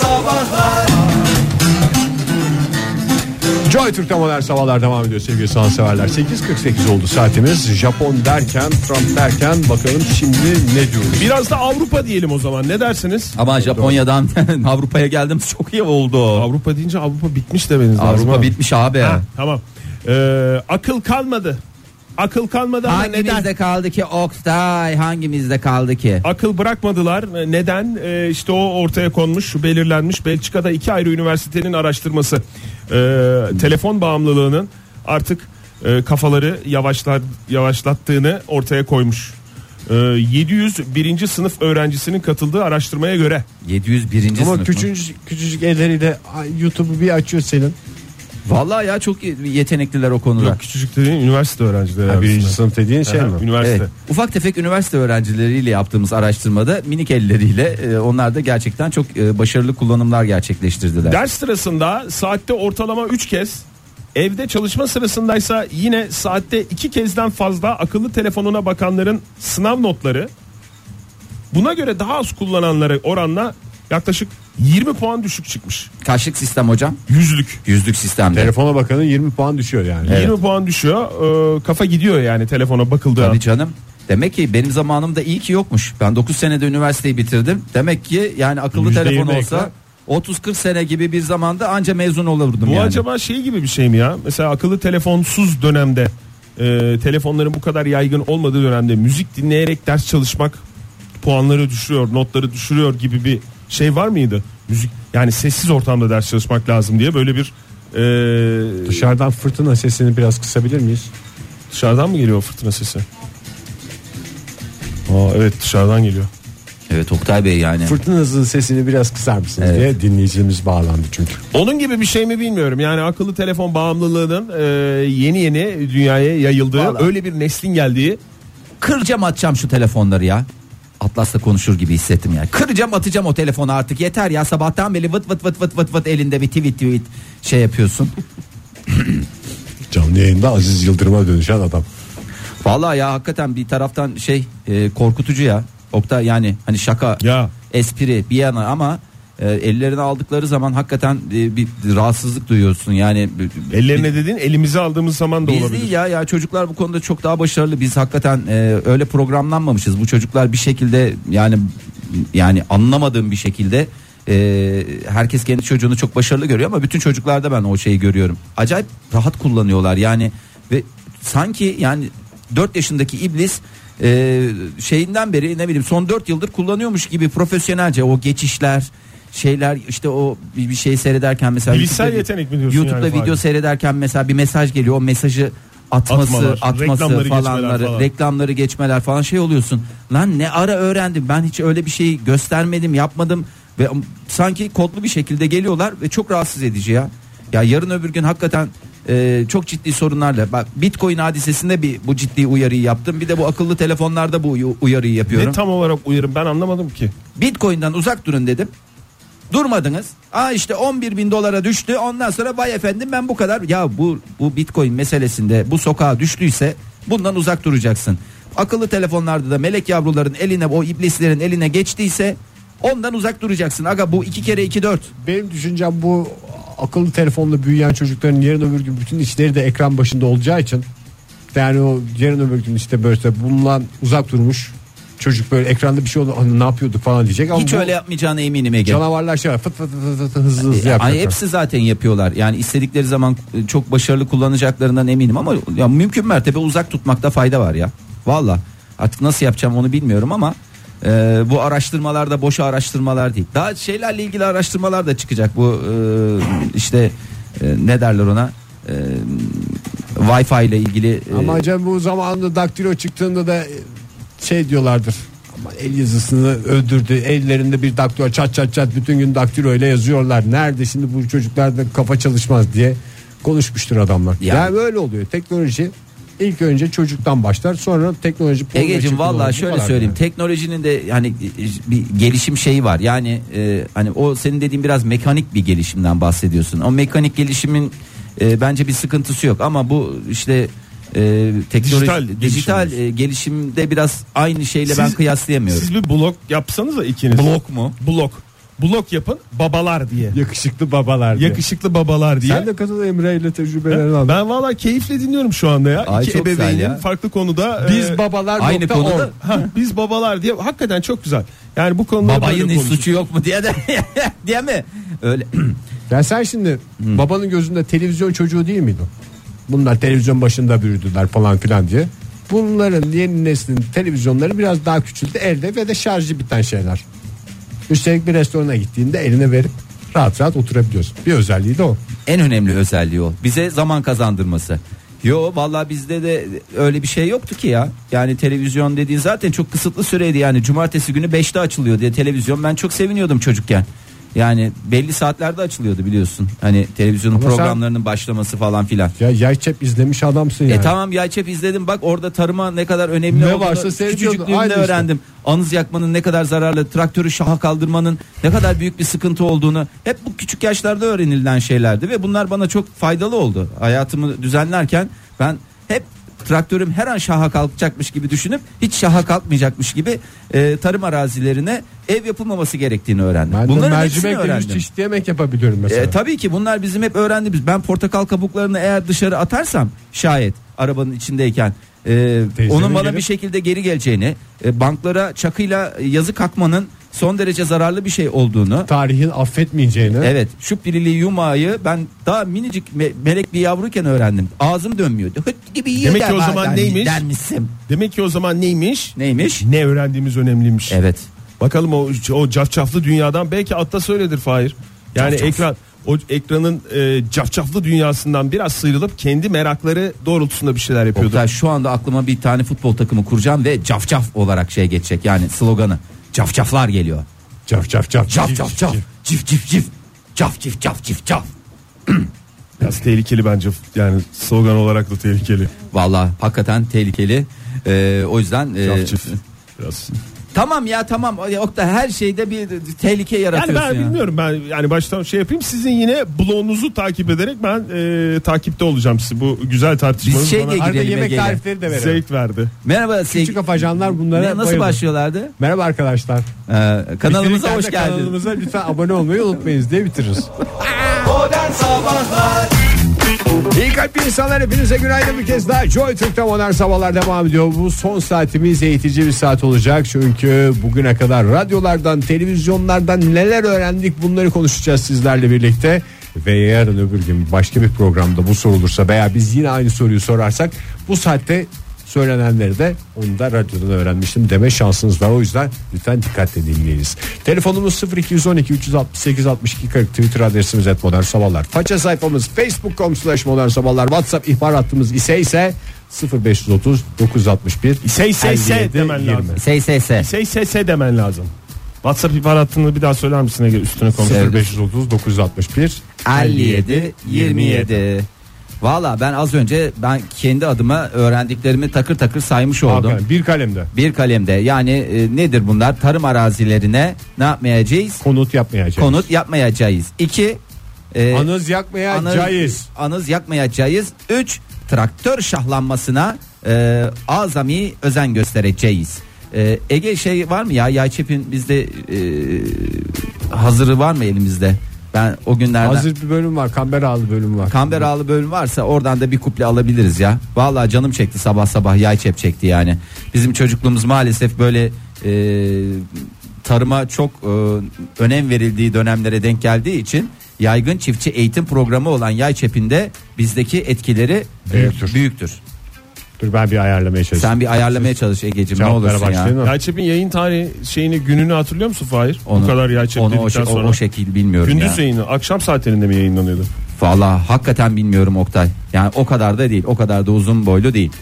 Sabahlar Joy Türk'te modern sabahlar devam ediyor sevgili sanatseverler. 8.48 oldu saatimiz. Japon derken, Trump derken bakalım şimdi ne diyoruz? Biraz da Avrupa diyelim o zaman ne dersiniz? Ama Japonya'dan Avrupa'ya geldim çok iyi oldu. Avrupa deyince Avrupa bitmiş demeniz lazım. Avrupa bitmiş abi. Ha, tamam. Ee, akıl kalmadı. Akıl kalmadı ama neden? Hangimizde kaldı ki Oktay? Hangimizde kaldı ki? Akıl bırakmadılar. Neden? Ee, işte o ortaya konmuş, belirlenmiş. Belçika'da iki ayrı üniversitenin araştırması. Ee, telefon bağımlılığının artık e, kafaları yavaşlar yavaşlattığını ortaya koymuş. Ee, 701. sınıf öğrencisinin katıldığı araştırmaya göre 701. Ama sınıf mı? küçücük, küçücük elleriyle YouTube'u bir açıyor senin. Vallahi ya çok yetenekliler o konuda. Yok, küçücük dediğin üniversite öğrencileri. Ha, birinci sınıf dediğin şey mi? Üniversite. Evet. Ufak tefek üniversite öğrencileriyle yaptığımız araştırmada minik elleriyle e, onlar da gerçekten çok e, başarılı kullanımlar gerçekleştirdiler. Ders sırasında saatte ortalama 3 kez Evde çalışma sırasındaysa yine saatte iki kezden fazla akıllı telefonuna bakanların sınav notları buna göre daha az kullananlara oranla yaklaşık 20 puan düşük çıkmış. Kaçlık sistem hocam? Yüzlük. Yüzlük sistemde. Telefona bakanın 20 puan düşüyor yani. 20 puan düşüyor. Ee, kafa gidiyor yani telefona bakıldığı an. Tabii canım. Demek ki benim zamanımda iyi ki yokmuş. Ben 9 senede üniversiteyi bitirdim. Demek ki yani akıllı Yüzde telefon yirmi olsa ekran. 30-40 sene gibi bir zamanda anca mezun olurdum Bu yani. acaba şey gibi bir şey mi ya? Mesela akıllı telefonsuz dönemde e, telefonların bu kadar yaygın olmadığı dönemde müzik dinleyerek ders çalışmak puanları düşürüyor, notları düşürüyor gibi bir şey var mıydı? Müzik yani sessiz ortamda ders çalışmak lazım diye böyle bir e, Dışarıdan fırtına sesini biraz kısabilir miyiz? dışarıdan mı geliyor fırtına sesi? Aa, evet dışarıdan geliyor. Evet Oktay Bey yani. Fırtınanızın sesini biraz kısar mısınız Evet. diye dinleyicimiz bağlandı çünkü. Onun gibi bir şey mi bilmiyorum. Yani akıllı telefon bağımlılığının e, yeni yeni dünyaya yayıldığı, Vallahi. öyle bir neslin geldiği Kıracağım atacağım şu telefonları ya. Atlas'la konuşur gibi hissettim ya. Kıracağım atacağım o telefonu artık yeter ya sabahtan beri vıt vıt vıt vıt vıt vıt elinde bir tweet tweet şey yapıyorsun. Canlı yayında Aziz Yıldırım'a dönüşen adam. Vallahi ya hakikaten bir taraftan şey e, korkutucu ya. Oktay yani hani şaka Ya. espri bir yana ama e, ellerine aldıkları zaman hakikaten e, bir rahatsızlık duyuyorsun yani. ellerine dedin elimize aldığımız zaman da Biz olabilir. değil ya ya çocuklar bu konuda çok daha başarılı. Biz hakikaten e, öyle programlanmamışız. Bu çocuklar bir şekilde yani yani anlamadığım bir şekilde e, herkes kendi çocuğunu çok başarılı görüyor ama bütün çocuklarda ben o şeyi görüyorum. Acayip rahat kullanıyorlar yani ve sanki yani 4 yaşındaki iblis e, şeyinden beri ne bileyim son 4 yıldır kullanıyormuş gibi profesyonelce o geçişler şeyler işte o bir şey seyrederken mesela Bilişsel YouTube'da- yetenek mi diyorsun YouTube'da yani video Fahri? seyrederken mesela bir mesaj geliyor o mesajı atması Atmalar, atması reklamları falanları falan. reklamları geçmeler falan şey oluyorsun lan ne ara öğrendim ben hiç öyle bir şey göstermedim yapmadım ve sanki kodlu bir şekilde geliyorlar ve çok rahatsız edici ya ya yarın öbür gün hakikaten e, çok ciddi sorunlarla bak bitcoin hadisesinde bir bu ciddi uyarıyı yaptım bir de bu akıllı telefonlarda bu uy- uyarıyı yapıyorum Ne tam olarak uyarım ben anlamadım ki. Bitcoin'den uzak durun dedim. Durmadınız. Aa işte 11 bin dolara düştü. Ondan sonra vay efendim ben bu kadar. Ya bu bu Bitcoin meselesinde bu sokağa düştüyse bundan uzak duracaksın. Akıllı telefonlarda da melek yavruların eline o iblislerin eline geçtiyse ondan uzak duracaksın. Aga bu iki kere iki dört. Benim düşüncem bu akıllı telefonla büyüyen çocukların yarın öbür gün bütün işleri de ekran başında olacağı için yani o yarın öbür gün işte böyle bundan uzak durmuş çocuk böyle ekranda bir şey oldu "Hani ne yapıyorduk falan diyecek ama Hiç bu öyle yapmayacağına eminim Ege. canavarlar şey var, fıt fıt fıt fıt, fıt hızlı hızlı Ay, yapacaklar. hepsi zaten yapıyorlar. Yani istedikleri zaman e, çok başarılı kullanacaklarından eminim ama ya mümkün mertebe uzak tutmakta fayda var ya. Valla artık nasıl yapacağım onu bilmiyorum ama e, bu araştırmalar da boş araştırmalar değil. Daha şeylerle ilgili araştırmalar da çıkacak. Bu e, işte e, ne derler ona? E, Wi-Fi ile ilgili e, Ama acaba bu zamanında daktilo çıktığında da şey diyorlardır. Ama el yazısını öldürdü. Ellerinde bir daktilo çat çat çat bütün gün daktilo ile yazıyorlar. Nerede şimdi bu çocuklarda kafa çalışmaz diye konuşmuştur adamlar. Yani- Yani, böyle oluyor. Teknoloji ilk önce çocuktan başlar sonra teknoloji doğru. Bu şöyle söyleyeyim. yani. Teknolojinin de yani bir gelişim şeyi var. Yani e, hani o senin dediğin biraz mekanik bir gelişimden bahsediyorsun. O mekanik gelişimin e, bence bir sıkıntısı yok ama bu işte e, teknoloji Dijital dijital, e, gelişimde biraz aynı şeyle ben Siz- kıyaslayamıyorum. Siz bir blog yapsanız da ikiniz. Blok mu? Blog. blok yapın babalar diye. Yakışıklı babalar diye. Yakışıklı babalar diye. Sen de katıl Emre ile tecrübelerini al. Ben valla keyifle dinliyorum şu anda ya. Ay, İki çok güzel ebeveynin ya. farklı konuda. Biz e, babalar Aynı nokta konuda org. ha, biz babalar diye hakikaten çok güzel. Yani bu konuda Babayın hiç suçu yok mu diye de diye mi? Öyle Ya sen şimdi babanın gözünde televizyon çocuğu değil miydin? Bunlar televizyon başında büyüdüler falan filan diye. Bunların yeni neslin televizyonları biraz daha küçüldü elde ve de şarjı biten şeyler. Üstelik bir restorana gittiğinde eline verip rahat rahat oturabiliyorsun. Bir özelliği de o. en önemli özelliği o. Bize zaman kazandırması. Yo vallahi bizde de öyle bir şey yoktu ki ya. Yani televizyon dediğin zaten çok kısıtlı süreydi yani. Cumartesi günü 5'te açılıyor diye televizyon. Ben çok seviniyordum çocukken. Yani belli saatlerde açılıyordu biliyorsun. Hani televizyonun Ama sen- programlarının başlaması falan filan. Ya yay çep izlemiş adamsın yani. E tamam Yayçep izledim bak orada tarıma ne kadar önemli Ne olduğunu varsa seyrediyordu. küçücüklüğümde Aynı işte. öğrendim. Anız yakmanın ne kadar zararlı, traktörü şaha kaldırmanın ne kadar büyük bir sıkıntı olduğunu hep bu küçük yaşlarda öğrenilen şeylerdi ve bunlar bana çok faydalı oldu. Hayatımı düzenlerken ben hep traktörüm her an şaha kalkacakmış gibi düşünüp hiç şaha kalkmayacakmış gibi e, tarım arazilerine ev yapılmaması gerektiğini öğrendim. Ben Bunların yüz öğrendim. çeşit yemek yapabiliyorum mesela. E, tabii ki bunlar bizim hep öğrendiğimiz. Ben portakal kabuklarını eğer dışarı atarsam şayet arabanın içindeyken e, Teyzenin onun bana gelip- bir şekilde geri geleceğini, e, banklara çakıyla yazı kakmanın son derece zararlı bir şey olduğunu. Tarihin affetmeyeceğini. Evet şu pirili yumağı ben daha minicik me- melek bir yavruyken öğrendim. Ağzım dönmüyordu. Hıt gibi yiyor Demek ki o zaman der- neymiş? Dermişim. Demek ki o zaman neymiş? Neymiş? Ne öğrendiğimiz önemliymiş. Evet. Bakalım o o cafcaflı dünyadan belki atta söyledir Fahir. Yani Cafcaf. ekran o ekranın e, cafcaflı dünyasından biraz sıyrılıp kendi merakları doğrultusunda bir şeyler yapıyordu. Oktay şu anda aklıma bir tane futbol takımı kuracağım ve cafcaf olarak şey geçecek yani sloganı. Cafcaflar geliyor. Caf caf caf. Caf caf caf. Cif cif cif. Caf cif caf cif caf. Biraz tehlikeli bence yani slogan olarak da tehlikeli. Vallahi hakikaten tehlikeli. Ee, o yüzden e, Cafcif. Biraz. Tamam ya tamam Oktay her şeyde bir tehlike Yani yaratıyorsun ben ya. bilmiyorum ben yani baştan şey yapayım sizin yine bloğunuzu takip ederek ben e, takipte olacağım sizi bu güzel tartışmanız Biz şey bana diye Arada girelim yemek tarifleri de verelim. zevk verdi. Merhaba Küçük sevgili. afacanlar bunlara Ne, nasıl bayılır. başlıyorlardı? Merhaba arkadaşlar. Ee, kanalımıza Bitirirken hoş de geldiniz. Kanalımıza lütfen abone olmayı unutmayınız diye bitiririz. İyi kalpli insanlar hepinize günaydın bir kez daha. Joy Türk'te modern sabahlar devam ediyor. Bu son saatimiz eğitici bir saat olacak. Çünkü bugüne kadar radyolardan televizyonlardan neler öğrendik bunları konuşacağız sizlerle birlikte. Ve yarın öbür gün başka bir programda bu sorulursa veya biz yine aynı soruyu sorarsak Bu saatte söylenenleri de onu da radyodan öğrenmiştim deme şansınız var. O yüzden lütfen dikkatle dinleyiniz. Telefonumuz 0212 368 62 40 Twitter adresimiz et modern sabahlar. Faça sayfamız facebook.com slash modern sabahlar. WhatsApp ihbar hattımız ise ise 0530 961 İse ise ise 57 demen 20. lazım. Sey sey sey. İse ise ise demen lazım. WhatsApp ihbar hattını bir daha söyler misin Ege üstüne. Evet. 0530 961 57 27. Valla ben az önce ben kendi adıma öğrendiklerimi takır takır saymış oldum. Aferin, bir kalemde Bir kalemde yani e, nedir bunlar? Tarım arazilerine ne yapmayacağız? konut yapmayacağız. Konut yapmayacağız. İki e, Anız yakmayacağız. Anız yakmayacağız. Üç traktör şahlanmasına e, azami özen göstereceğiz. E, Ege şey var mı ya Yayçep'in bizde e, hazırı var mı elimizde? Ben o günlerden Hazır bir bölüm var. Kamberalı bölüm var. Kamberalı bölüm varsa oradan da bir kuple alabiliriz ya. Vallahi canım çekti sabah sabah yay çep çekti yani. Bizim çocukluğumuz maalesef böyle e, tarıma çok e, önem verildiği dönemlere denk geldiği için yaygın çiftçi eğitim programı olan yay çepinde bizdeki etkileri Büyüktür. büyüktür. Dur ben bir ayarlamaya çalışayım. Sen bir ayarlamaya çalış Ege'cim ne Cevaplara olursun ya. başlayalım mı? Yayçep'in yayın tarihi şeyini gününü hatırlıyor musun Fahir? Onu, Bu kadar Yayçep onu o, dedikten şey- o- sonra. o şekil bilmiyorum Gündüz ya. yayını akşam saatlerinde mi yayınlanıyordu? Vallahi hakikaten bilmiyorum Oktay. Yani o kadar da değil. O kadar da uzun boylu değil.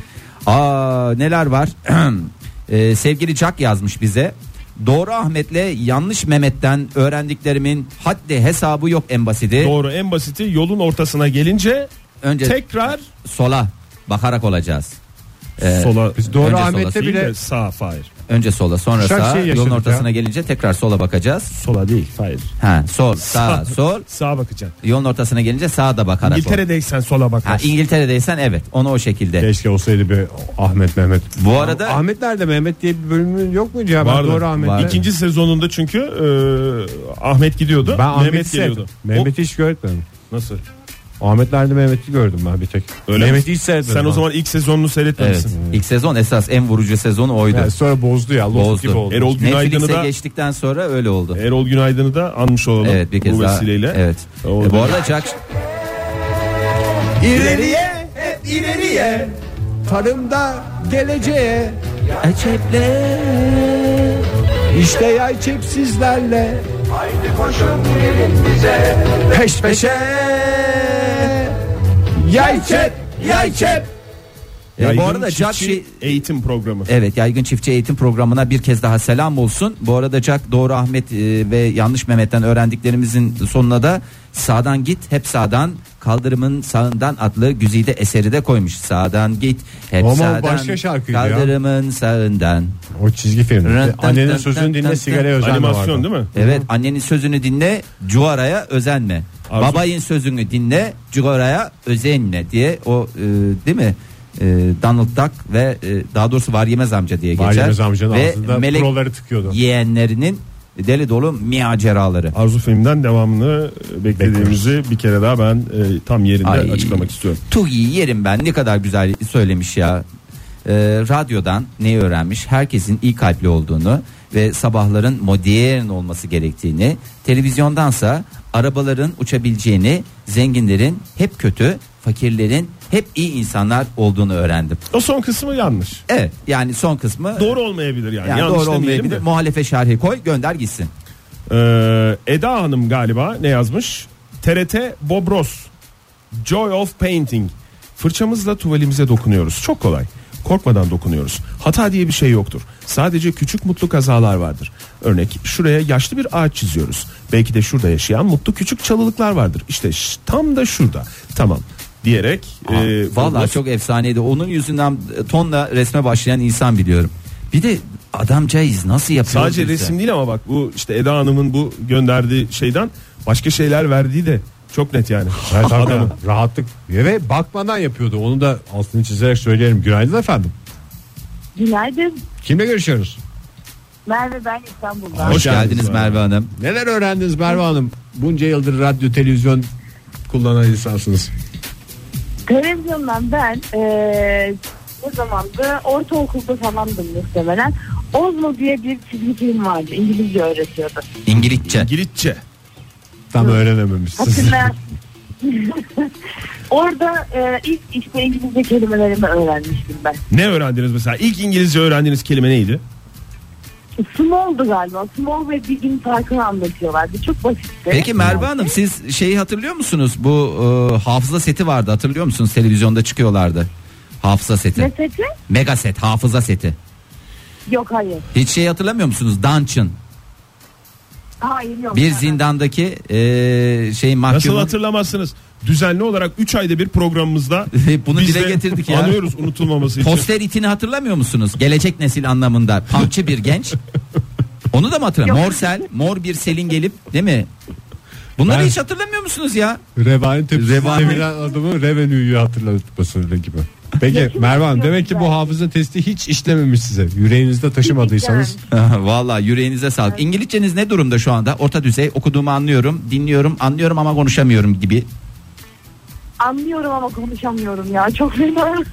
Aa neler var? Ee, sevgili Jack yazmış bize. Doğru Ahmet'le yanlış Mehmet'ten öğrendiklerimin haddi hesabı yok en basiti. Doğru en basiti yolun ortasına gelince Önce tekrar sola bakarak olacağız. Ee, sola Biz doğru Önce Ahmet'te bile sağ Fahir. Önce sola sonra Şak sağa. şey Yolun ortasına ya. gelince tekrar sola bakacağız. Sola değil. Hayır. Ha, sol, sağ, sol. Sağa bakacaksın. Yolun ortasına gelince sağa da bakarak. İngiltere'deysen sola Ha, bakarsın. İngiltere'deysen evet. Onu o şekilde. Keşke olsaydı bir Ahmet Mehmet. Bu arada- Ahmet nerede Mehmet diye bir bölümü yok muydu ya? Vardı. doğru Ahmet. Vardı. İkinci sezonunda çünkü e, Ahmet gidiyordu. Ben Mehmet sevdim. geliyordu. Mehmet'i hiç görmedim. Nasıl? Ahmet nerede Mehmet'i gördüm ben bir tek. Öyle Mehmet'i hiç seyretmedim. Sen o ben. zaman ilk sezonunu Evet. seyretmemişsin. İlk sezon esas en vurucu sezonu oydu. Yani sonra bozdu ya. Lost Bozdu. gibi oldu. Erol Günaydın'ı da geçtikten sonra öyle oldu. Erol Günaydın'ı da anmış olalım. Evet bir kez bu daha. vesileyle. Evet. O E, bu da- arada Jack İleriye hep ileriye. Tarımda geleceğe. Aceple İşte yay çepsizlerle. Peş peşe. Yay çep. E, Yaygın bu arada Jack çiftçi şey eğitim programı. Evet yaygın çiftçi eğitim programına bir kez daha selam olsun. Bu arada Jack Doğru Ahmet e, ve Yanlış Mehmet'ten öğrendiklerimizin sonuna da sağdan git hep sağdan kaldırımın sağından adlı güzide eseri de koymuş. Sağdan git hep Ama sağdan başka şarkıydı ya. kaldırımın sağından. O çizgi film. Rın, Annenin tın, sözünü tın, dinle tın, sigaraya özenme Animasyon vardı. değil mi? Evet annenin sözünü dinle cuaraya özenme. Arzu- Babayın sözünü dinle cuaraya özenme diye o e, değil mi? E, Donald Duck ve e, daha doğrusu var yemez amca diye geçer. Var Yemez amcanın ve ağzında melek proları tıkıyordu. yeğenlerinin deli dolu maceraları. Arzu filmden devamını beklediğimizi bir kere daha ben e, tam yerinde Ay. açıklamak istiyorum. Tuğ'yi yerim ben ne kadar güzel söylemiş ya. Ee, radyodan neyi öğrenmiş? Herkesin iyi kalpli olduğunu ve sabahların modern olması gerektiğini, televizyondansa arabaların uçabileceğini, zenginlerin hep kötü, fakirlerin hep iyi insanlar olduğunu öğrendim. O son kısmı yanlış. Evet yani son kısmı Doğru olmayabilir yani. yani Yanlış doğru olmayabilir. de. Muhalefet şerhi koy gönder gitsin. Ee, Eda Hanım galiba ne yazmış? TRT Bobros Joy of Painting Fırçamızla tuvalimize dokunuyoruz. Çok kolay. Korkmadan dokunuyoruz. Hata diye bir şey yoktur. Sadece küçük mutlu kazalar vardır. Örnek şuraya yaşlı bir ağaç çiziyoruz. Belki de şurada yaşayan mutlu küçük çalılıklar vardır. İşte tam da şurada. Tamam diyerek Aa, e, Vallahi Bobros- çok efsaneydi. Onun yüzünden tonla resme başlayan insan biliyorum. Bir de adamcağız nasıl yapıyor? Sadece bize? resim değil ama bak bu işte Eda Hanım'ın bu gönderdiği şeyden başka şeyler verdiği de çok net yani. Evet, hakikaten rahatlık ve bakmadan yapıyordu. Onu da altını çizerek söyleyelim. Günaydın efendim. Günaydın. Kimle görüşüyoruz? Merve ben İstanbul'dan. Hoş, Hoş geldiniz, geldiniz Merve Hanım. Neler öğrendiniz Merve Hanım? Bunca yıldır radyo televizyon kullanan insansınız. Televizyondan ben eee ne zamandı ortaokulda falandım muhtemelen. Ozmo diye bir çizgi film vardı. İngilizce öğretiyordu. İngilizce. İngilizce. Tam öğrenememişsiniz. Hatırlayan. Orada eee, ilk işte İngilizce kelimelerimi öğrenmiştim ben. Ne öğrendiniz mesela? İlk İngilizce öğrendiğiniz kelime neydi? Small'du galiba. Small ve Big'in farkını anlatıyorlardı. Çok basitti. Peki Merve Hanım siz şeyi hatırlıyor musunuz? Bu e, hafıza seti vardı hatırlıyor musunuz? Televizyonda çıkıyorlardı. Hafıza seti. Ne seti? Mega set hafıza seti. Yok hayır. Hiç şey hatırlamıyor musunuz? Dungeon. Hayır yok. Bir zindandaki e, şey Nasıl mahkumun. hatırlamazsınız? Düzenli olarak 3 ayda bir programımızda Bunu biz dile de getirdik ya. Anıyoruz unutulmaması için. Poster itini hatırlamıyor musunuz? Gelecek nesil anlamında. Punkçı bir genç. Onu da mı hatırlamıyor? Mor sel, mor bir selin gelip değil mi? Bunları Ben- hiç hatırlamıyor musunuz ya? Revain tepsisine Revain- adamı revenue'yu hatırlatmasıyla gibi. Peki Merve Hanım demek ki bu hafıza testi hiç işlememiş size. Yüreğinizde taşımadıysanız. Vallahi yüreğinize sağlık. İngilizceniz ne durumda şu anda? Orta düzey okuduğumu anlıyorum, dinliyorum, anlıyorum ama konuşamıyorum gibi. Anlıyorum ama konuşamıyorum ya. Çok fena.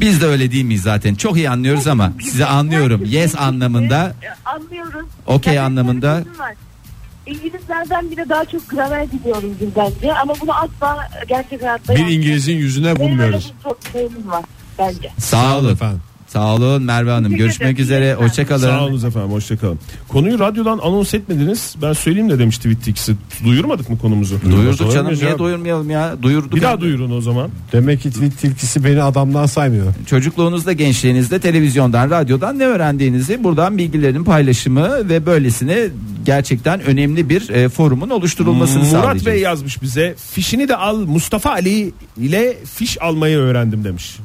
Biz de öyle değil miyiz zaten? Çok iyi anlıyoruz ama sizi anlıyorum. Yes anlamında. Anlıyoruz. Okey anlamında. İngilizlerden bile daha çok gramer biliyoruz biz bence ama bunu asla gerçek hayatta Bir yapmıyoruz. İngiliz'in yüzüne Benim öyle vurmuyoruz. bir çok şeyimiz var bence. Sağ olun. efendim. Sağ olun Merve Hanım. Teşekkür Görüşmek ederim. üzere. Hoşçakalın. Sağ olun efendim hoşçakalın. Konuyu radyodan anons etmediniz. Ben söyleyeyim de demiş tweet ikisi. Duyurmadık mı konumuzu? Duyurduk canım. Niye duyurmayalım ya? Duyurduk. Bir daha duyurun o zaman. Demek ki tilkisi beni adamdan saymıyor. Çocukluğunuzda, gençliğinizde televizyondan, radyodan ne öğrendiğinizi buradan bilgilerin paylaşımı ve böylesine gerçekten önemli bir e, forumun oluşturulmasını Murat sağlayacağız. Bey yazmış bize. Fişini de al Mustafa Ali ile fiş almayı öğrendim demiş.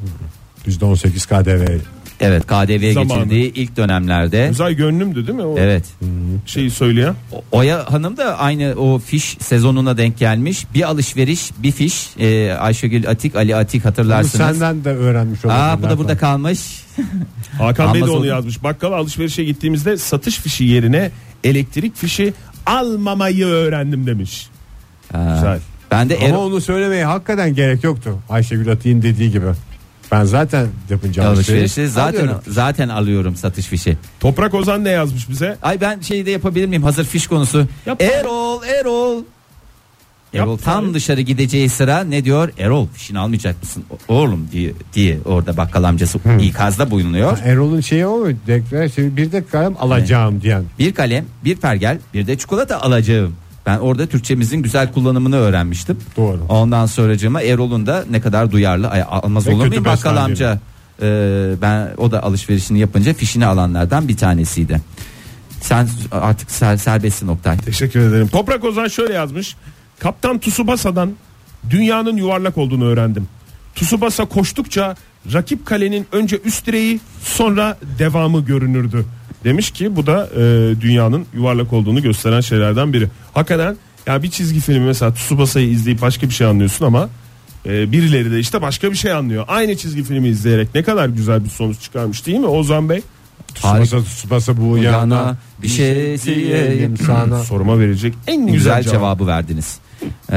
%18 KDV Evet KDV Zamanı. ilk dönemlerde. Uzay gönlümdü değil mi o Evet. şeyi söyleyen? O- Oya Hanım da aynı o fiş sezonuna denk gelmiş. Bir alışveriş, bir fiş. Ee, Ayşegül Atik, Ali Atik Bunu hatırlarsınız. senden de öğrenmiş olabilirler. Aa bu da burada kalmış. Hakan Bey de Amazon- onu yazmış. Bakkala alışverişe gittiğimizde satış fişi yerine elektrik fişi almamayı öğrendim demiş. Ha. Güzel. Ben de Ama Erol onu söylemeye hakikaten gerek yoktu. Ayşegül Atik'in dediği gibi. Ben zaten yapınca alışverişi zaten alıyorum. zaten alıyorum satış fişi. Toprak Ozan ne yazmış bize? Ay ben şey de yapabilir miyim? Hazır fiş konusu. Yap. Erol, Erol. Yap Erol tam Fahir. dışarı gideceği sıra ne diyor? Erol fişini almayacak mısın? O- Oğlum diye, diye orada bakkal amcası ikazda bulunuyor. Erol'un şeyi o mu? Deklar, şey, bir de kalem alacağım diyen. Bir kalem, bir pergel, bir de çikolata alacağım. Ben orada Türkçemizin güzel kullanımını öğrenmiştim. Doğru. Ondan sonracığıma Erol'un da ne kadar duyarlı. Ay, almaz Ve olur muyum bakkal amca? Ee, ben o da alışverişini yapınca fişini alanlardan bir tanesiydi. Sen artık ser, serbestsin Oktay. Teşekkür ederim. Toprak Ozan şöyle yazmış. Kaptan Tsubasa'dan dünyanın yuvarlak olduğunu öğrendim. Tsubasa koştukça rakip kalenin önce üst direği sonra devamı görünürdü. Demiş ki bu da e, dünyanın yuvarlak olduğunu gösteren şeylerden biri. Hakikaten ya bir çizgi filmi mesela Tsubasa'yı izleyip başka bir şey anlıyorsun ama e, birileri de işte başka bir şey anlıyor. Aynı çizgi filmi izleyerek ne kadar güzel bir sonuç çıkarmış değil mi Ozan Bey? Harika. Subasa subasa bu Yana yana. bir şey diyeyim. sana. Soruma verecek en güzel, Güzel cevap. cevabı verdiniz. Ee,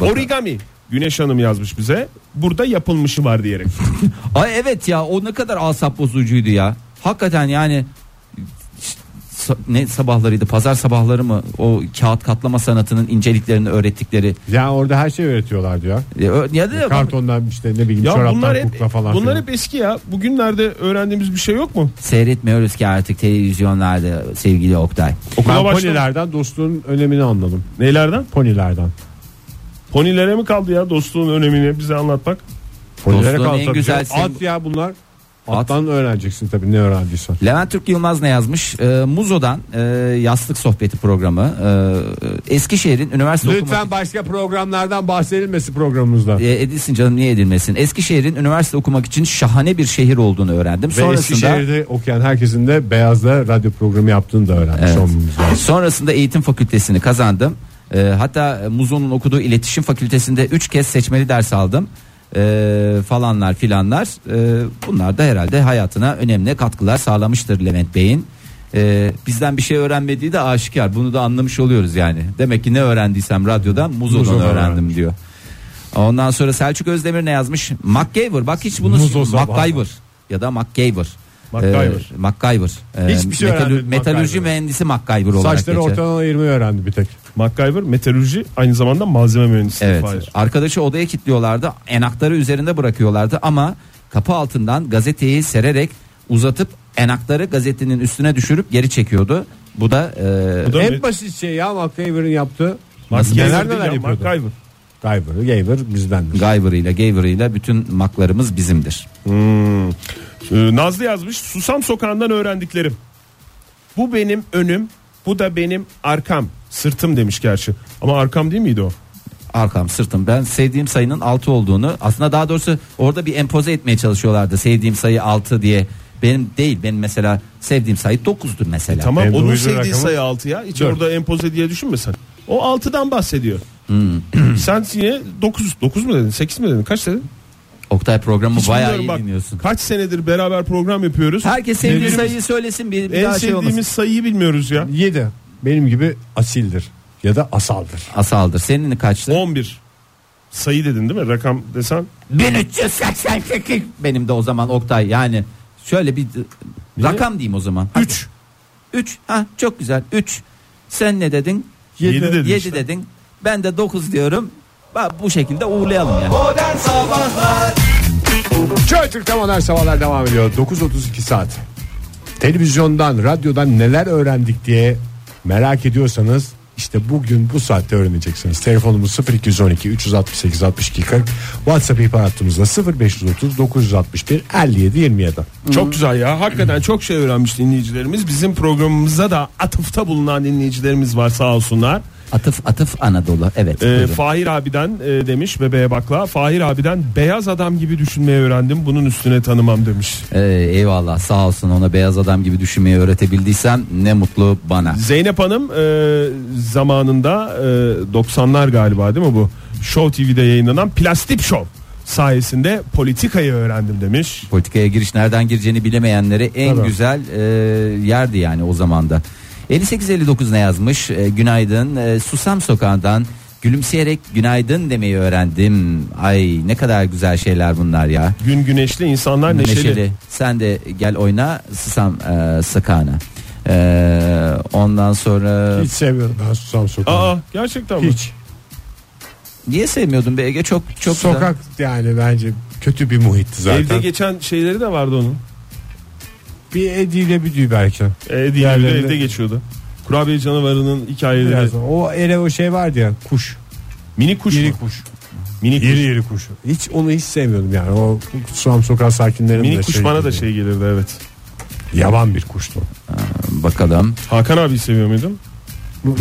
Origami. Güneş Hanım yazmış bize. Burada yapılmışı var diyerek. Ay evet ya o ne kadar asap bozucuydu ya. Hakikaten yani ne sabahlarıydı pazar sabahları mı o kağıt katlama sanatının inceliklerini öğrettikleri Ya orada her şey öğretiyorlar diyor. ya, ya da Kartondan işte ne bileyim ya çoraptan bunlar hep kukla falan. bunlar hep eski ya. Bugünlerde öğrendiğimiz bir şey yok mu? seyretmiyoruz ki artık televizyonlarda sevgili Oktay. Okula Ben başladım. ponilerden dostluğun önemini anladım. Neylerden? Ponilerden. Ponilere mi kaldı ya dostluğun önemini bize anlatmak? Ponilere Dostluğun kaldı en güzel sem- At ya bunlar. Attan öğreneceksin tabii ne öğrendiysen. Levent Türk Yılmaz ne yazmış? Ee, Muzo'dan e, yastık sohbeti programı. Ee, Eskişehir'in üniversite Lütfen okumak başka programlardan bahsedilmesi programımızda. E, edilsin canım niye edilmesin? Eskişehir'in üniversite okumak için şahane bir şehir olduğunu öğrendim. Ve Sonrasında Eskişehir'de okuyan herkesin de Beyaz'da radyo programı yaptığını da öğrenmiş Evet. olmamız lazım. Sonrasında eğitim fakültesini kazandım. Ee, hatta Muzo'nun okuduğu iletişim fakültesinde 3 kez seçmeli ders aldım. Ee, falanlar filanlar. Ee, bunlar da herhalde hayatına önemli katkılar sağlamıştır Levent Bey'in. Ee, bizden bir şey öğrenmediği de aşikar. Bunu da anlamış oluyoruz yani. Demek ki ne öğrendiysem radyodan Muzo'dan Muzo'dan öğrendim öğrenmiş. diyor. Ondan sonra Selçuk Özdemir ne yazmış? MacGyver. Bak hiç bunu Muzo. MacGyver ya da MacGyver. MacGyver. Ee, MacGyver. Ee, Hiçbir şey metalü- öğrenmedim metalürji MacGyver. mühendisi MacGyver olarak Saçları geçer. ortadan ayırmayı öğrendi bir tek. MacGyver meteoroloji aynı zamanda malzeme mühendisliği. Evet. Fahir. Arkadaşı odaya kilitliyorlardı. Enaktarı üzerinde bırakıyorlardı ama kapı altından gazeteyi sererek uzatıp enaktarı gazetenin üstüne düşürüp geri çekiyordu. Bu da, e, Bu da En me- basit şey ya MacGyver'ın yaptığı. MacGyver neler neler ya, yapıyordu. MacGyver. Guyver, Guyver bizdendir. Guyver'ıyla Gayver'ıyla bütün maklarımız bizimdir. Hmm. Ee, Nazlı yazmış Susam sokağından öğrendiklerim. Bu benim önüm bu da benim arkam. Sırtım demiş gerçi. Ama arkam değil miydi o? Arkam sırtım ben sevdiğim sayının 6 olduğunu aslında daha doğrusu orada bir empoze etmeye çalışıyorlardı sevdiğim sayı 6 diye. Benim değil benim mesela sevdiğim sayı 9'dur mesela. Tamam En onun sevdiği rakamı sayı 6 ya. Hiç dört. orada empoze diye düşünme sen. O 6'dan bahsediyor. Hmm. sen yine 9 9 mu dedin? 8 mi dedin? Kaç dedin? Oktay programı Hiç bayağı iyi bak. dinliyorsun. Kaç senedir beraber program yapıyoruz. Herkes sevdiği sayıyı söylesin bir, bir en daha şey olmasın. sevdiğimiz sayıyı bilmiyoruz ya. 7. Benim gibi asildir. Ya da asaldır. Asaldır. Senin kaçtı? 11. Sayı dedin değil mi? Rakam desen. 1388. Benim de o zaman Oktay yani şöyle bir rakam diyeyim o zaman. 3. 3. Ha çok güzel. 3. Sen ne dedin? Yedi dedin 7 işte. dedin. Ben de 9 diyorum. Bak bu şekilde uğurlayalım yani. Şöyle Türk'te modern sabahlar devam ediyor. 9.32 saat. Televizyondan, radyodan neler öğrendik diye merak ediyorsanız işte bugün bu saatte öğreneceksiniz. Telefonumuz 0212 368 62 40. WhatsApp ihbar hattımızda 0530 961 57 27. Çok güzel ya. Hakikaten çok şey öğrenmiş dinleyicilerimiz. Bizim programımıza da atıfta bulunan dinleyicilerimiz var sağ olsunlar. Atıf atıf Anadolu. Evet. Ee. Fahir abiden e, demiş bebeğe bakla. Fahir abiden beyaz adam gibi düşünmeyi öğrendim. Bunun üstüne tanımam demiş. Ee, eyvallah sağ olsun ona beyaz adam gibi düşünmeyi öğretebildiysem ne mutlu bana. Zeynep Hanım e, zamanında e, 90'lar galiba değil mi bu? Show TV'de yayınlanan Plastik Show sayesinde politikayı öğrendim demiş. Politikaya giriş nereden gireceğini bilemeyenlere en Tabii. güzel e, yerdi yani o zamanda. 5859 ne yazmış? E, günaydın. E, Susam sokağından gülümseyerek günaydın demeyi öğrendim. Ay ne kadar güzel şeyler bunlar ya. Gün güneşli insanlar neşeli. Sen de gel oyna Susam e, sokağına. E, ondan sonra Hiç sevmiyorum ben Susam Sokağı. Aa gerçekten mi? Hiç. niye sevmiyordun be Ege? Çok çok güzel. Sokak yani bence kötü bir muhitti zaten. Evde geçen şeyleri de vardı onun. Bir Eddie ile bir Dü belki. E, değil, Diğerlerinde- evde geçiyordu. Kurabiye canavarının hikayeleri. Biraz o ele o şey vardı ya kuş. Mini kuş mu? kuş. Mini kuş. İri kuş. Hiç onu hiç sevmiyordum yani. O Susam Sokağı sakinlerinin Mini de kuş şey bana da şey gelirdi evet. Yaban bir kuştu. Bakalım. Hakan abi seviyor muydun?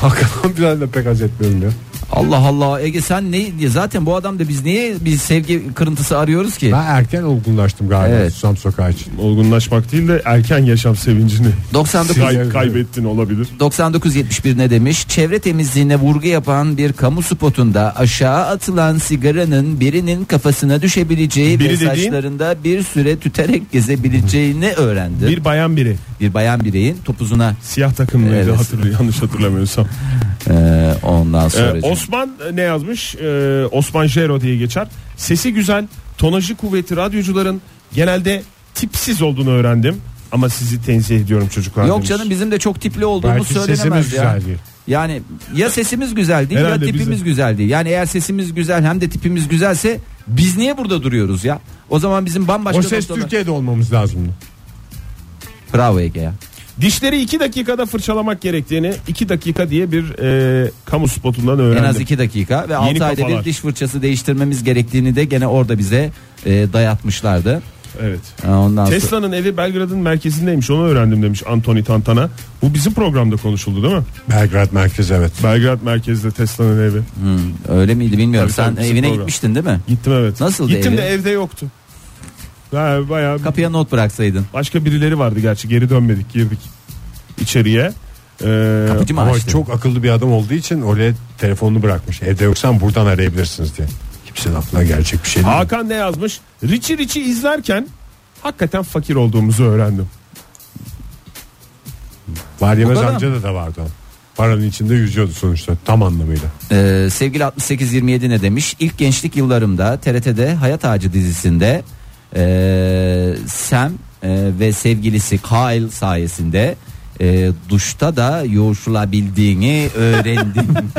Hakan bir de pek haz etmiyorum ya. Allah Allah Ege sen ne zaten bu adam da biz niye bir sevgi kırıntısı arıyoruz ki? Ben erken olgunlaştım galiba Evet. Susam Sokağı için. Olgunlaşmak değil de erken yaşam sevincini 99 kay- kaybettin olabilir. 9971 ne demiş? Çevre temizliğine vurgu yapan bir kamu spotunda aşağı atılan sigaranın birinin kafasına düşebileceği Biri ve dediğin? saçlarında bir süre tüterek gezebileceğini öğrendi. Bir, Bir bayan biri. bayan bireyin topuzuna Siyah takımlıydı Evet. hatırlıyor yanlış hatırlamıyorsam. e, ondan Ee, sonra Osman ne yazmış? Ee, Osman Jero diye geçer. Sesi güzel, tonajı kuvvetli radyocuların genelde tipsiz olduğunu öğrendim. Ama sizi tenzih ediyorum çocuklar. Yok demiş. canım bizim de çok tipli olduğumuz Belki söylenemez ya. güzel değil. Yani ya sesimiz güzel değil Herhalde ya tipimiz bizim. güzel değil. Yani eğer sesimiz güzel hem de tipimiz güzelse biz niye burada duruyoruz ya? O zaman bizim bambaşka O ses noktalar- Türkiye'de olmamız lazımdı. Bravo Ege ya. Dişleri iki dakikada fırçalamak gerektiğini iki dakika diye bir e, kamu spotundan En öğrendim. az 2 dakika ve 6 Yeni ayda kafalar. bir diş fırçası değiştirmemiz gerektiğini de gene orada bize e, dayatmışlardı. Evet. Ondan sonra Tesla'nın evi Belgrad'ın merkezindeymiş onu öğrendim demiş Anthony Tantana. Bu bizim programda konuşuldu değil mi? Belgrad merkez evet. Belgrad merkezde Tesla'nın evi. Hmm, öyle miydi bilmiyorum. Tabii, Sen tabii, evine program. gitmiştin değil mi? Gittim evet. Nasıldı Gittim evi? de evde yoktu. Ha, bayağı Kapıya not bıraksaydın. başka birileri vardı gerçi geri dönmedik girdik içeriye. Ee, Kapıcı mı Ama açtı? çok akıllı bir adam olduğu için oraya telefonunu bırakmış. Evde yoksan buradan arayabilirsiniz diye. Kimsenin aklına gelecek bir şey değil. Hakan ne yazmış? Richie Richie izlerken hakikaten fakir olduğumuzu öğrendim. Var yemez kadar amcada da vardı o. Paranın içinde yüzüyordu sonuçta tam anlamıyla. Ee, sevgili 6827 ne demiş? İlk gençlik yıllarımda TRT'de Hayat Ağacı dizisinde e, Sam e, ve sevgilisi Kyle sayesinde e, duşta da yoğuşulabildiğini öğrendim.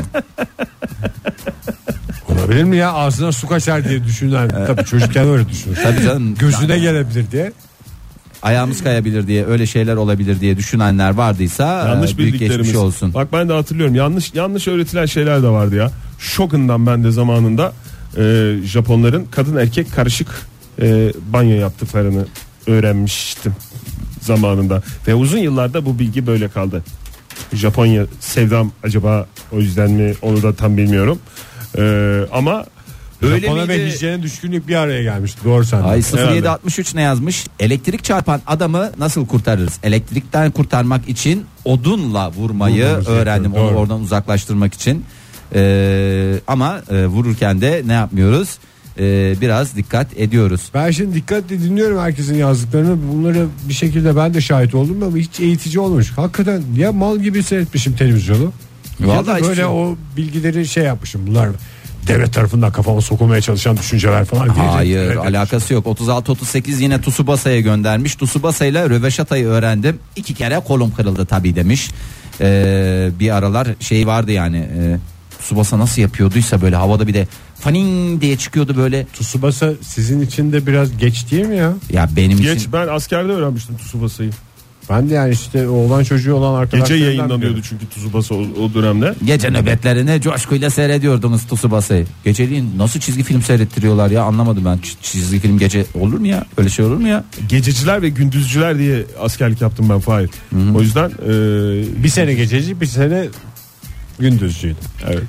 Olabilir mi ya ağzına su kaçar diye düşünen tabii çocukken öyle düşünür. Tabii canım. Gözüne gelebilir diye. Ayağımız kayabilir diye öyle şeyler olabilir diye düşünenler vardıysa Yanlış e, büyük geçmiş olsun. Bak ben de hatırlıyorum. Yanlış yanlış öğretilen şeyler de vardı ya. Shogun'dan ben de zamanında e, Japonların kadın erkek karışık e, banyo yaptıklarını öğrenmiştim zamanında. Ve uzun yıllarda bu bilgi böyle kaldı. Japonya sevdam acaba o yüzden mi onu da tam bilmiyorum. E, ama öyle Japona ve miydi? hijyene düşkünlük bir araya gelmiş. Doğru sen. Ay Herhalde. 0763 ne yazmış? Elektrik çarpan adamı nasıl kurtarırız? Elektrikten kurtarmak için odunla vurmayı Vurmamız öğrendim. gerekiyor, Onu doğru. oradan uzaklaştırmak için. Ee, ama e, vururken de ne yapmıyoruz? Ee, biraz dikkat ediyoruz. Ben şimdi dikkatle dinliyorum herkesin yazdıklarını. Bunları bir şekilde ben de şahit oldum ama hiç eğitici olmamış. Hakikaten ya mal gibi seyretmişim televizyonu. ya Vallahi da hiçbir böyle şey- o bilgileri şey yapmışım. Bunlar devlet tarafından kafama sokulmaya çalışan düşünceler falan. Hayır reddetmişim. alakası yok. 36-38 yine Tsubasa'ya göndermiş. Tsubasa ile Röveşata'yı öğrendim. İki kere kolum kırıldı tabii demiş. Ee, bir aralar şey vardı yani. E, Tsubasa nasıl yapıyorduysa böyle havada bir de fanin diye çıkıyordu böyle. Tsubasa sizin için de biraz geç değil mi ya? Ya benim Geç için ben askerde öğrenmiştim Tsubasa'yı. Ben de yani işte oğlan çocuğu olan Gece arkadaşlarımdan yayınlanıyordu biliyorum. çünkü Tsubasa o, o dönemde. gece nöbetlerini coşkuyla seyrediyordunuz Tsubasa'yı. Geceliğin nasıl çizgi film seyrettiriyorlar ya anlamadım ben. Ç- çizgi film gece olur mu ya? Öyle şey olur mu ya? Gececiler ve gündüzcüler diye askerlik yaptım ben Fahir. O yüzden e, Bir sene gececi bir sene Gündüzcüydü. Evet.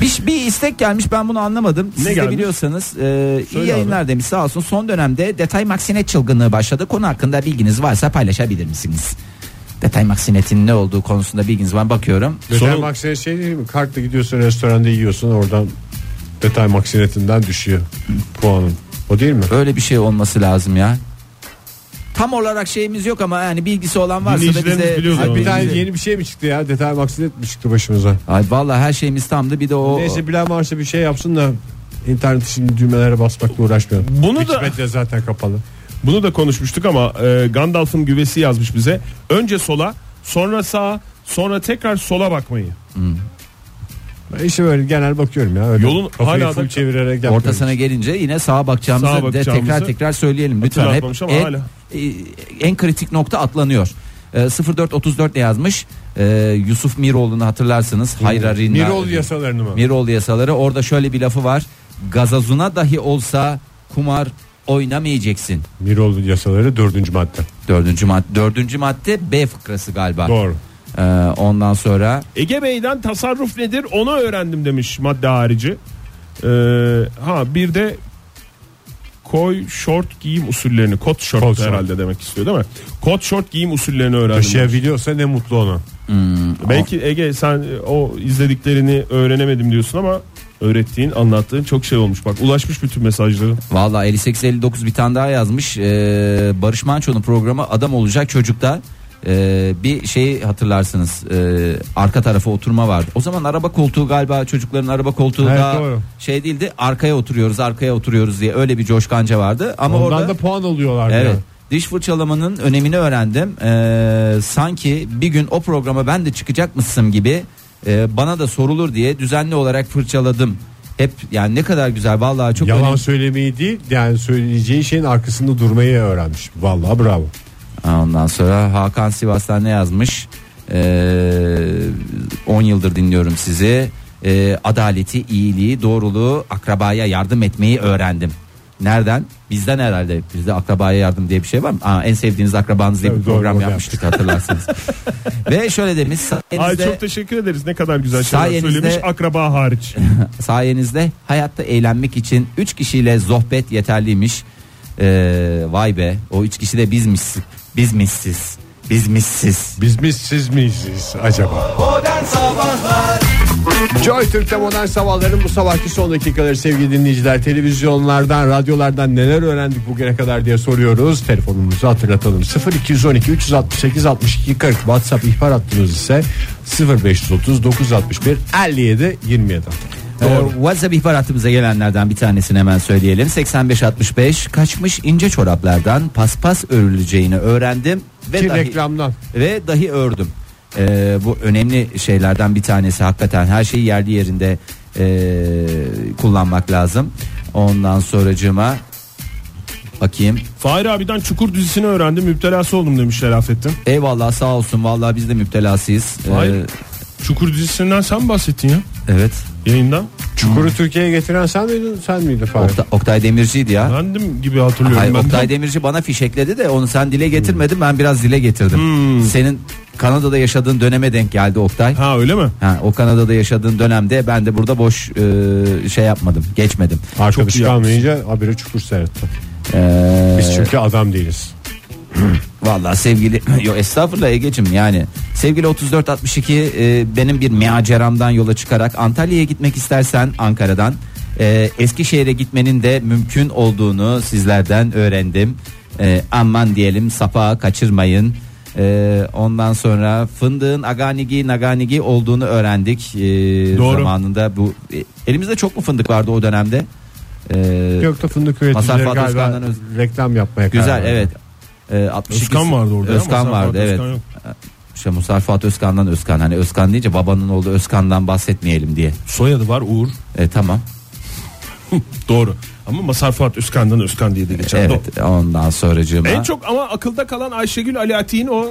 Bir, bir istek gelmiş ben bunu anlamadım. Siz de gelmiş? biliyorsanız e, iyi Söyle yayınlar demiş sağ olsun. Son dönemde detay maksinet çılgınlığı başladı. Konu hakkında bilginiz varsa paylaşabilir misiniz? Detay maksinetin ne olduğu konusunda bilginiz var mı? bakıyorum. Detay Sorun- maksinet şey değil mi? Kartla gidiyorsun restoranda yiyorsun oradan detay maksinetinden düşüyor puanın. O değil mi? Öyle bir şey olması lazım ya. Tam olarak şeyimiz yok ama yani bilgisi olan varsa da bize Ay, bir tane yeni bir şey mi çıktı ya? Detay maksinet mi çıktı başımıza? Ay vallahi her şeyimiz tamdı bir de o Neyse bilen varsa bir şey yapsın da internet şimdi düğmelere basmakla uğraşmayalım. Bunu da- Wikipedia zaten kapalı. Bunu da konuşmuştuk ama e, Gandalf'ın güvesi yazmış bize. Önce sola, sonra sağa, sonra tekrar sola bakmayı. Ben işte böyle genel bakıyorum ya. Öyle Yolun hala da- çevirerek ortasına gelince yine sağa bakacağımızı, Sağa de bakacağımızı tekrar tekrar söyleyelim lütfen. Hep hala. E, en kritik nokta atlanıyor. E, 0434 ne yazmış? E, Yusuf Miroğlu'nu hatırlarsınız. Hayrarin Mirol yasalarını mı? Miroğlu yasaları orada şöyle bir lafı var. Gazazuna dahi olsa kumar oynamayacaksın. Mirol yasaları dördüncü madde. Dördüncü madde, dördüncü madde B fıkrası galiba. Doğru. E, ondan sonra Ege Bey'den tasarruf nedir onu öğrendim demiş madde harici. E, ha bir de koy short giyim usullerini kot short Kot herhalde demek istiyor değil mi? Kot short giyim usullerini öğrendim. Taşıyabiliyorsa ne mutlu ona. Belki Ege sen o izlediklerini öğrenemedim diyorsun ama öğrettiğin anlattığın çok şey olmuş bak ulaşmış bütün mesajların. Valla 58-59 bir tane daha yazmış. Ee, Barış Manço'nun programı Adam Olacak Çocuk'ta ee, bir şey hatırlarsınız. Ee, arka tarafa oturma vardı. O zaman araba koltuğu galiba çocukların araba koltuğu Evet, da doğru. şey değildi. Arkaya oturuyoruz, arkaya oturuyoruz diye öyle bir coşkanca vardı. Ama Ondan orada da puan alıyorlar. Evet. ya. Diş fırçalamanın önemini öğrendim. Ee, sanki bir gün o programa ben de çıkacakmışsın gibi e, bana da sorulur diye düzenli olarak fırçaladım. Hep yani ne kadar güzel vallahi çok Yalan önemli. söylemeyi değil yani söyleyeceği şeyin arkasında durmayı öğrenmiş. Vallahi bravo. Ondan sonra Hakan Sivas'tan ne yazmış? Ee, 10 yıldır dinliyorum sizi. Ee, adaleti, iyiliği, doğruluğu, akrabaya yardım etmeyi öğrendim. Nereden? Bizden herhalde. Bizde akrabaya yardım diye bir şey var mı? Aa, en sevdiğiniz akrabanız diye bir doğru, program orada yapmıştık hatırlarsınız. Ve şöyle demiş Ay sayenizde, çok teşekkür ederiz ne kadar güzel şeyler söylemiş akraba hariç. sayenizde hayatta eğlenmek için 3 kişiyle sohbet yeterliymiş. Ee, vay be o 3 kişi de bizmişiz. Bizmişsiz. Bizmişsiz. Biz mi siz miyiz acaba? Joy Türk'te modern sabahların bu sabahki son dakikaları sevgili dinleyiciler televizyonlardan radyolardan neler öğrendik bugüne kadar diye soruyoruz telefonumuzu hatırlatalım 0212 368 62 40 WhatsApp ihbar hattımız ise 0530 961 57 27 Doğru. WhatsApp ihbaratımıza gelenlerden bir tanesini hemen söyleyelim. 8565 kaçmış ince çoraplardan paspas örüleceğini öğrendim ve Ki dahi, reklamdan ve dahi ördüm. Ee, bu önemli şeylerden bir tanesi hakikaten her şeyi yerli yerinde ee, kullanmak lazım. Ondan sonracığıma bakayım. Fahir abiden Çukur dizisini öğrendim müptelası oldum demiş Şerafettin. Eyvallah sağ olsun vallahi biz de müptelasıyız. Ee, Hayır. Çukur dizisinden sen bahsettin ya evet. yayında. Çukuru Türkiye'ye getiren sen miydin sen miydin Fahir? Okta- Oktay Demirci'ydi ya. Bendim gibi hatırlıyorum Hayır, ben. de. Oktay Demirci bana fişekledi de onu sen dile getirmedin ben biraz dile getirdim. Hmm. Senin Kanada'da yaşadığın döneme denk geldi Oktay. Ha öyle mi? Ha, o Kanada'da yaşadığın dönemde ben de burada boş e, şey yapmadım geçmedim. Arkadaş Çok iyi kalmayınca haberi çukur seyretti. Ee, Biz çünkü adam değiliz. Vallahi sevgili yo estağfurullah Ege'cim yani sevgili 3462 e, benim bir meaceramdan yola çıkarak Antalya'ya gitmek istersen Ankara'dan e, Eskişehir'e gitmenin de mümkün olduğunu sizlerden öğrendim. E, aman diyelim sapağı kaçırmayın. E, ondan sonra fındığın aganigi naganigi olduğunu öğrendik e, Doğru. zamanında bu e, elimizde çok mu fındık vardı o dönemde? E, Yok da fındık üreticileri galiba reklam yapmaya güzel karar verdi. evet. E, 62 Özkan vardı orada. Özkan vardı evet. Özkan yok. İşte Mustafa Fuat Özkan'dan Özkan hani Özkan deyince babanın oğlu Özkan'dan bahsetmeyelim diye. Soyadı var Uğur. E, tamam. Doğru. Ama Masar Fuat Özkan'dan Özkan diye de geçer. Doğru. Evet ondan sonracığıma. En çok ama akılda kalan Ayşegül Ali Atik'in o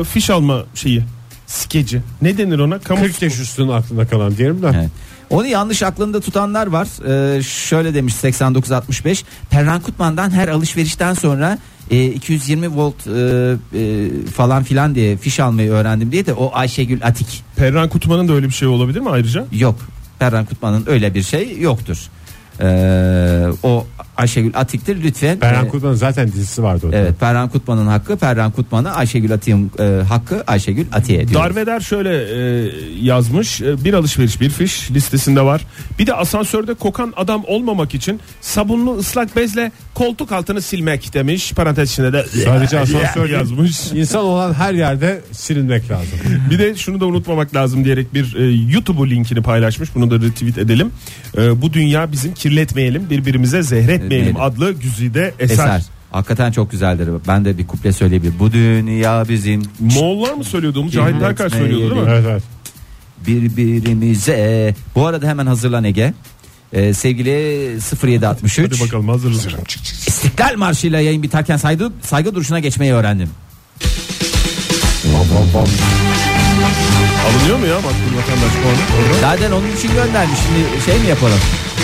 e, fiş alma şeyi. skeci. Ne denir ona? Kamu 40 yaş üstünün aklında kalan diyelim de. Evet. Onu yanlış aklında tutanlar var. Ee, şöyle demiş 8965. Perran Kutman'dan her alışverişten sonra e, 220 volt e, e, falan filan diye fiş almayı öğrendim diye de o Ayşegül Atik. Perran Kutman'ın da öyle bir şey olabilir mi ayrıca? Yok. Perran Kutman'ın öyle bir şey yoktur. Ee, Ayşegül Atik'tir lütfen. Berhan Ee, Kutman'ın zaten dizisi vardı orada. Evet Perran Kutman'ın hakkı Perran Kutman'a Ayşegül Atik'in e, hakkı Ayşegül Atik'e diyor. Darveder şöyle e, yazmış. E, bir alışveriş bir fiş listesinde var. Bir de asansörde kokan adam olmamak için sabunlu ıslak bezle koltuk altını silmek demiş. Parantez içinde de Sadece asansör yazmış. İnsan olan her yerde silinmek lazım. Bir de şunu da unutmamak lazım diyerek bir e, YouTube linkini paylaşmış. Bunu da retweet edelim. E, bu dünya bizim kirletmeyelim, birbirimize zehretmeyelim Etmeyelim. adlı güzide eser. Eser. Hakikaten çok güzeldir. Ben de bir kuple söyleyebilirim. Bu dünya bizim Moğollar mı söylüyordu onu? Cahit Erkay söylüyordu değil mi? Evet evet. birbirimize. Bu arada hemen hazırlan Ege. Ee, sevgili 0763 Hadi bakalım hazırız. İstiklal Marşı'yla yayın biterken saygı, saygı duruşuna geçmeyi öğrendim. Alınıyor mu ya makbul vatandaş puanı? Zaten onun için göndermiş. Şimdi şey mi yapalım?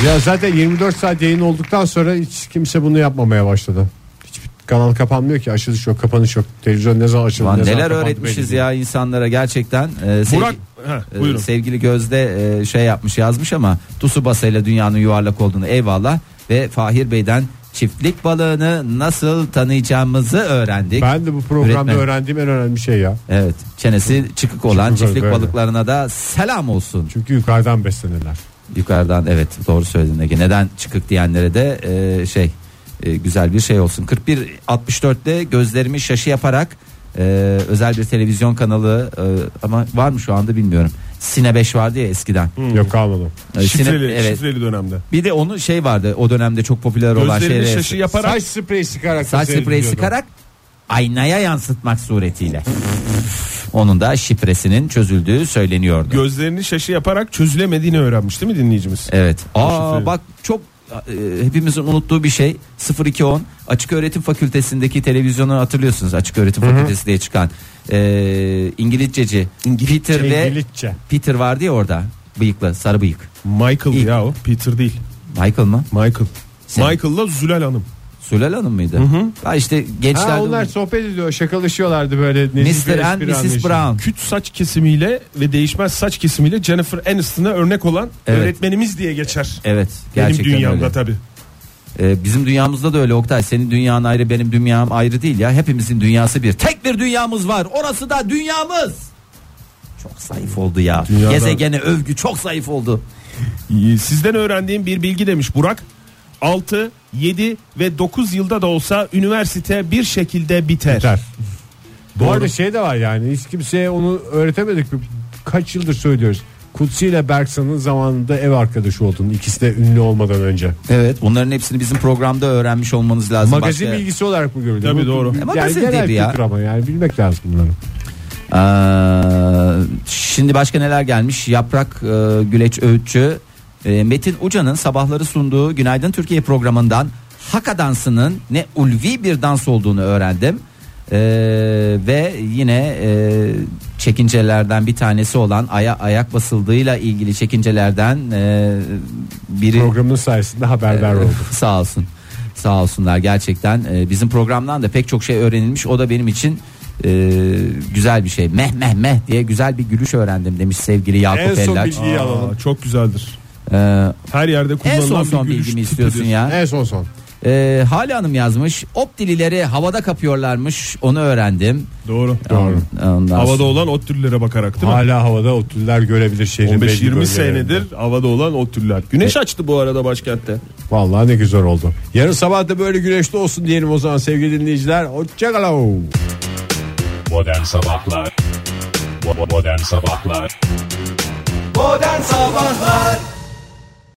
Ya zaten 24 saat yayın olduktan sonra hiç kimse bunu yapmamaya başladı. Hiçbir kanal kapanmıyor ki açılış yok kapanış yok. Televizyon ne zaman açıldı Ulan ne zaman neler kapandı öğretmişiz belli ya insanlara gerçekten. Ee, sevgi- Burak, ha, Ee, buyurun. sevgili Gözde e, şey yapmış yazmış ama Tsubasa ile dünyanın yuvarlak olduğunu eyvallah ve Fahir Bey'den çiftlik balığını nasıl tanıyacağımızı öğrendik. Ben de bu programda Üretmen. öğrendiğim en önemli şey ya. Evet çenesi çıkık olan Çıkık çiftlik böyle. balıklarına da selam olsun. Çünkü yukarıdan beslenirler. Yukarıdan evet doğru söyledin Ege. Neden çıkık diyenlere de e, şey e, güzel bir şey olsun. 41-64'te gözlerimi şaşı yaparak e, özel bir televizyon kanalı e, ama var mı şu anda bilmiyorum. Sine 5 vardı ya eskiden. Yok kalmadı. E, Sine- Şifreli, evet. şifreli dönemde. Bir de onun şey vardı o dönemde çok popüler olan Gözlerini şeyler. şaşı yaparak Saç spreyi sıkarak Saç spreyi sıkarak aynaya yansıtmak suretiyle. Onun da şifresinin çözüldüğü söyleniyordu. gözlerini şaşı yaparak çözülemediğini öğrenmiş değil mi dinleyicimiz? Evet. Aa şifreyi. bak çok e, hepimizin unuttuğu bir şey 0210 Açık Öğretim Fakültesi'ndeki televizyonu hatırlıyorsunuz Açık Öğretim Fakültesi diye çıkan e, İngilizceci Peter ve İngilizce. Peter vardı ya orada bıyıklı sarı bıyık Michael İlk- ya o Peter değil. Michael mı? Michael. Michael'la Zülal Hanım. Sülal Hanım mıydı? Ha işte gençler Ha, onlar sohbet ediyor şakalaşıyorlar böyle. Mr. and Mrs. anlayışı. Brown. Küt saç kesimiyle ve değişmez saç kesimiyle Jennifer Aniston'a örnek olan Evet. öğretmenimiz diye geçer. Evet Benim gerçekten dünyamda öyle. tabii. Ee, bizim dünyamızda da öyle Oktay. Senin dünyan ayrı benim dünyam ayrı değil ya. Hepimizin dünyası bir. Tek bir dünyamız var. Orası da dünyamız. Çok zayıf oldu ya. Dünyada- Gezegene övgü çok zayıf oldu. Sizden öğrendiğim bir bilgi demiş Burak. 6, 7 ve 9 yılda da olsa üniversite bir şekilde biter. Biter. Bu arada şey de var yani hiç kimseye onu öğretemedik. Kaç yıldır söylüyoruz. Kutsi ile Berksan'ın zamanında ev arkadaşı olduğunu ikisi de ünlü olmadan önce. Evet bunların hepsini bizim programda öğrenmiş olmanız lazım. Magazin Başka- bilgisi olarak mı görülüyor? Tabii Bu- doğru. bu- E, Yani magazin genel değil ya. ama yani bilmek lazım bunları. Ee, şimdi başka neler gelmiş? Yaprak e, Güleç Öğütçü e, Metin Uca'nın sabahları sunduğu Günaydın Türkiye programından Haka dansının ne ulvi bir dans olduğunu öğrendim. Ee, ve yine e, çekincelerden bir tanesi olan aya ayak basıldığıyla ilgili çekincelerden e, biri Programın sayesinde haberdar ee, olduk. Sağ olsun. Sağ olsunlar gerçekten. Ee, bizim programdan da pek çok şey öğrenilmiş. O da benim için e, güzel bir şey. Meh meh meh diye güzel bir gülüş öğrendim demiş sevgili Yakup En son Ellaç. bilgi- İyi Aa, alalım. çok güzeldir. Ee, Her yerde en kullanılan son bir son gülüş istiyorsun ya? En son son. Ee, Hale Hanım yazmış. Optilileri havada kapıyorlarmış. Onu öğrendim. Doğru. Doğru. Ondan Havada sonra- olan o türlere bakarak değil mi? Hala havada o tüller görebilir şehrin belli 15-20 bölgelerinde. senedir havada olan o türler. Güneş açtı bu arada başkentte. Vallahi ne güzel oldu. Yarın sabah da böyle güneşli olsun diyelim o zaman sevgili dinleyiciler. Hoşçakalın. Modern Sabahlar Bo- Modern Sabahlar Modern Sabahlar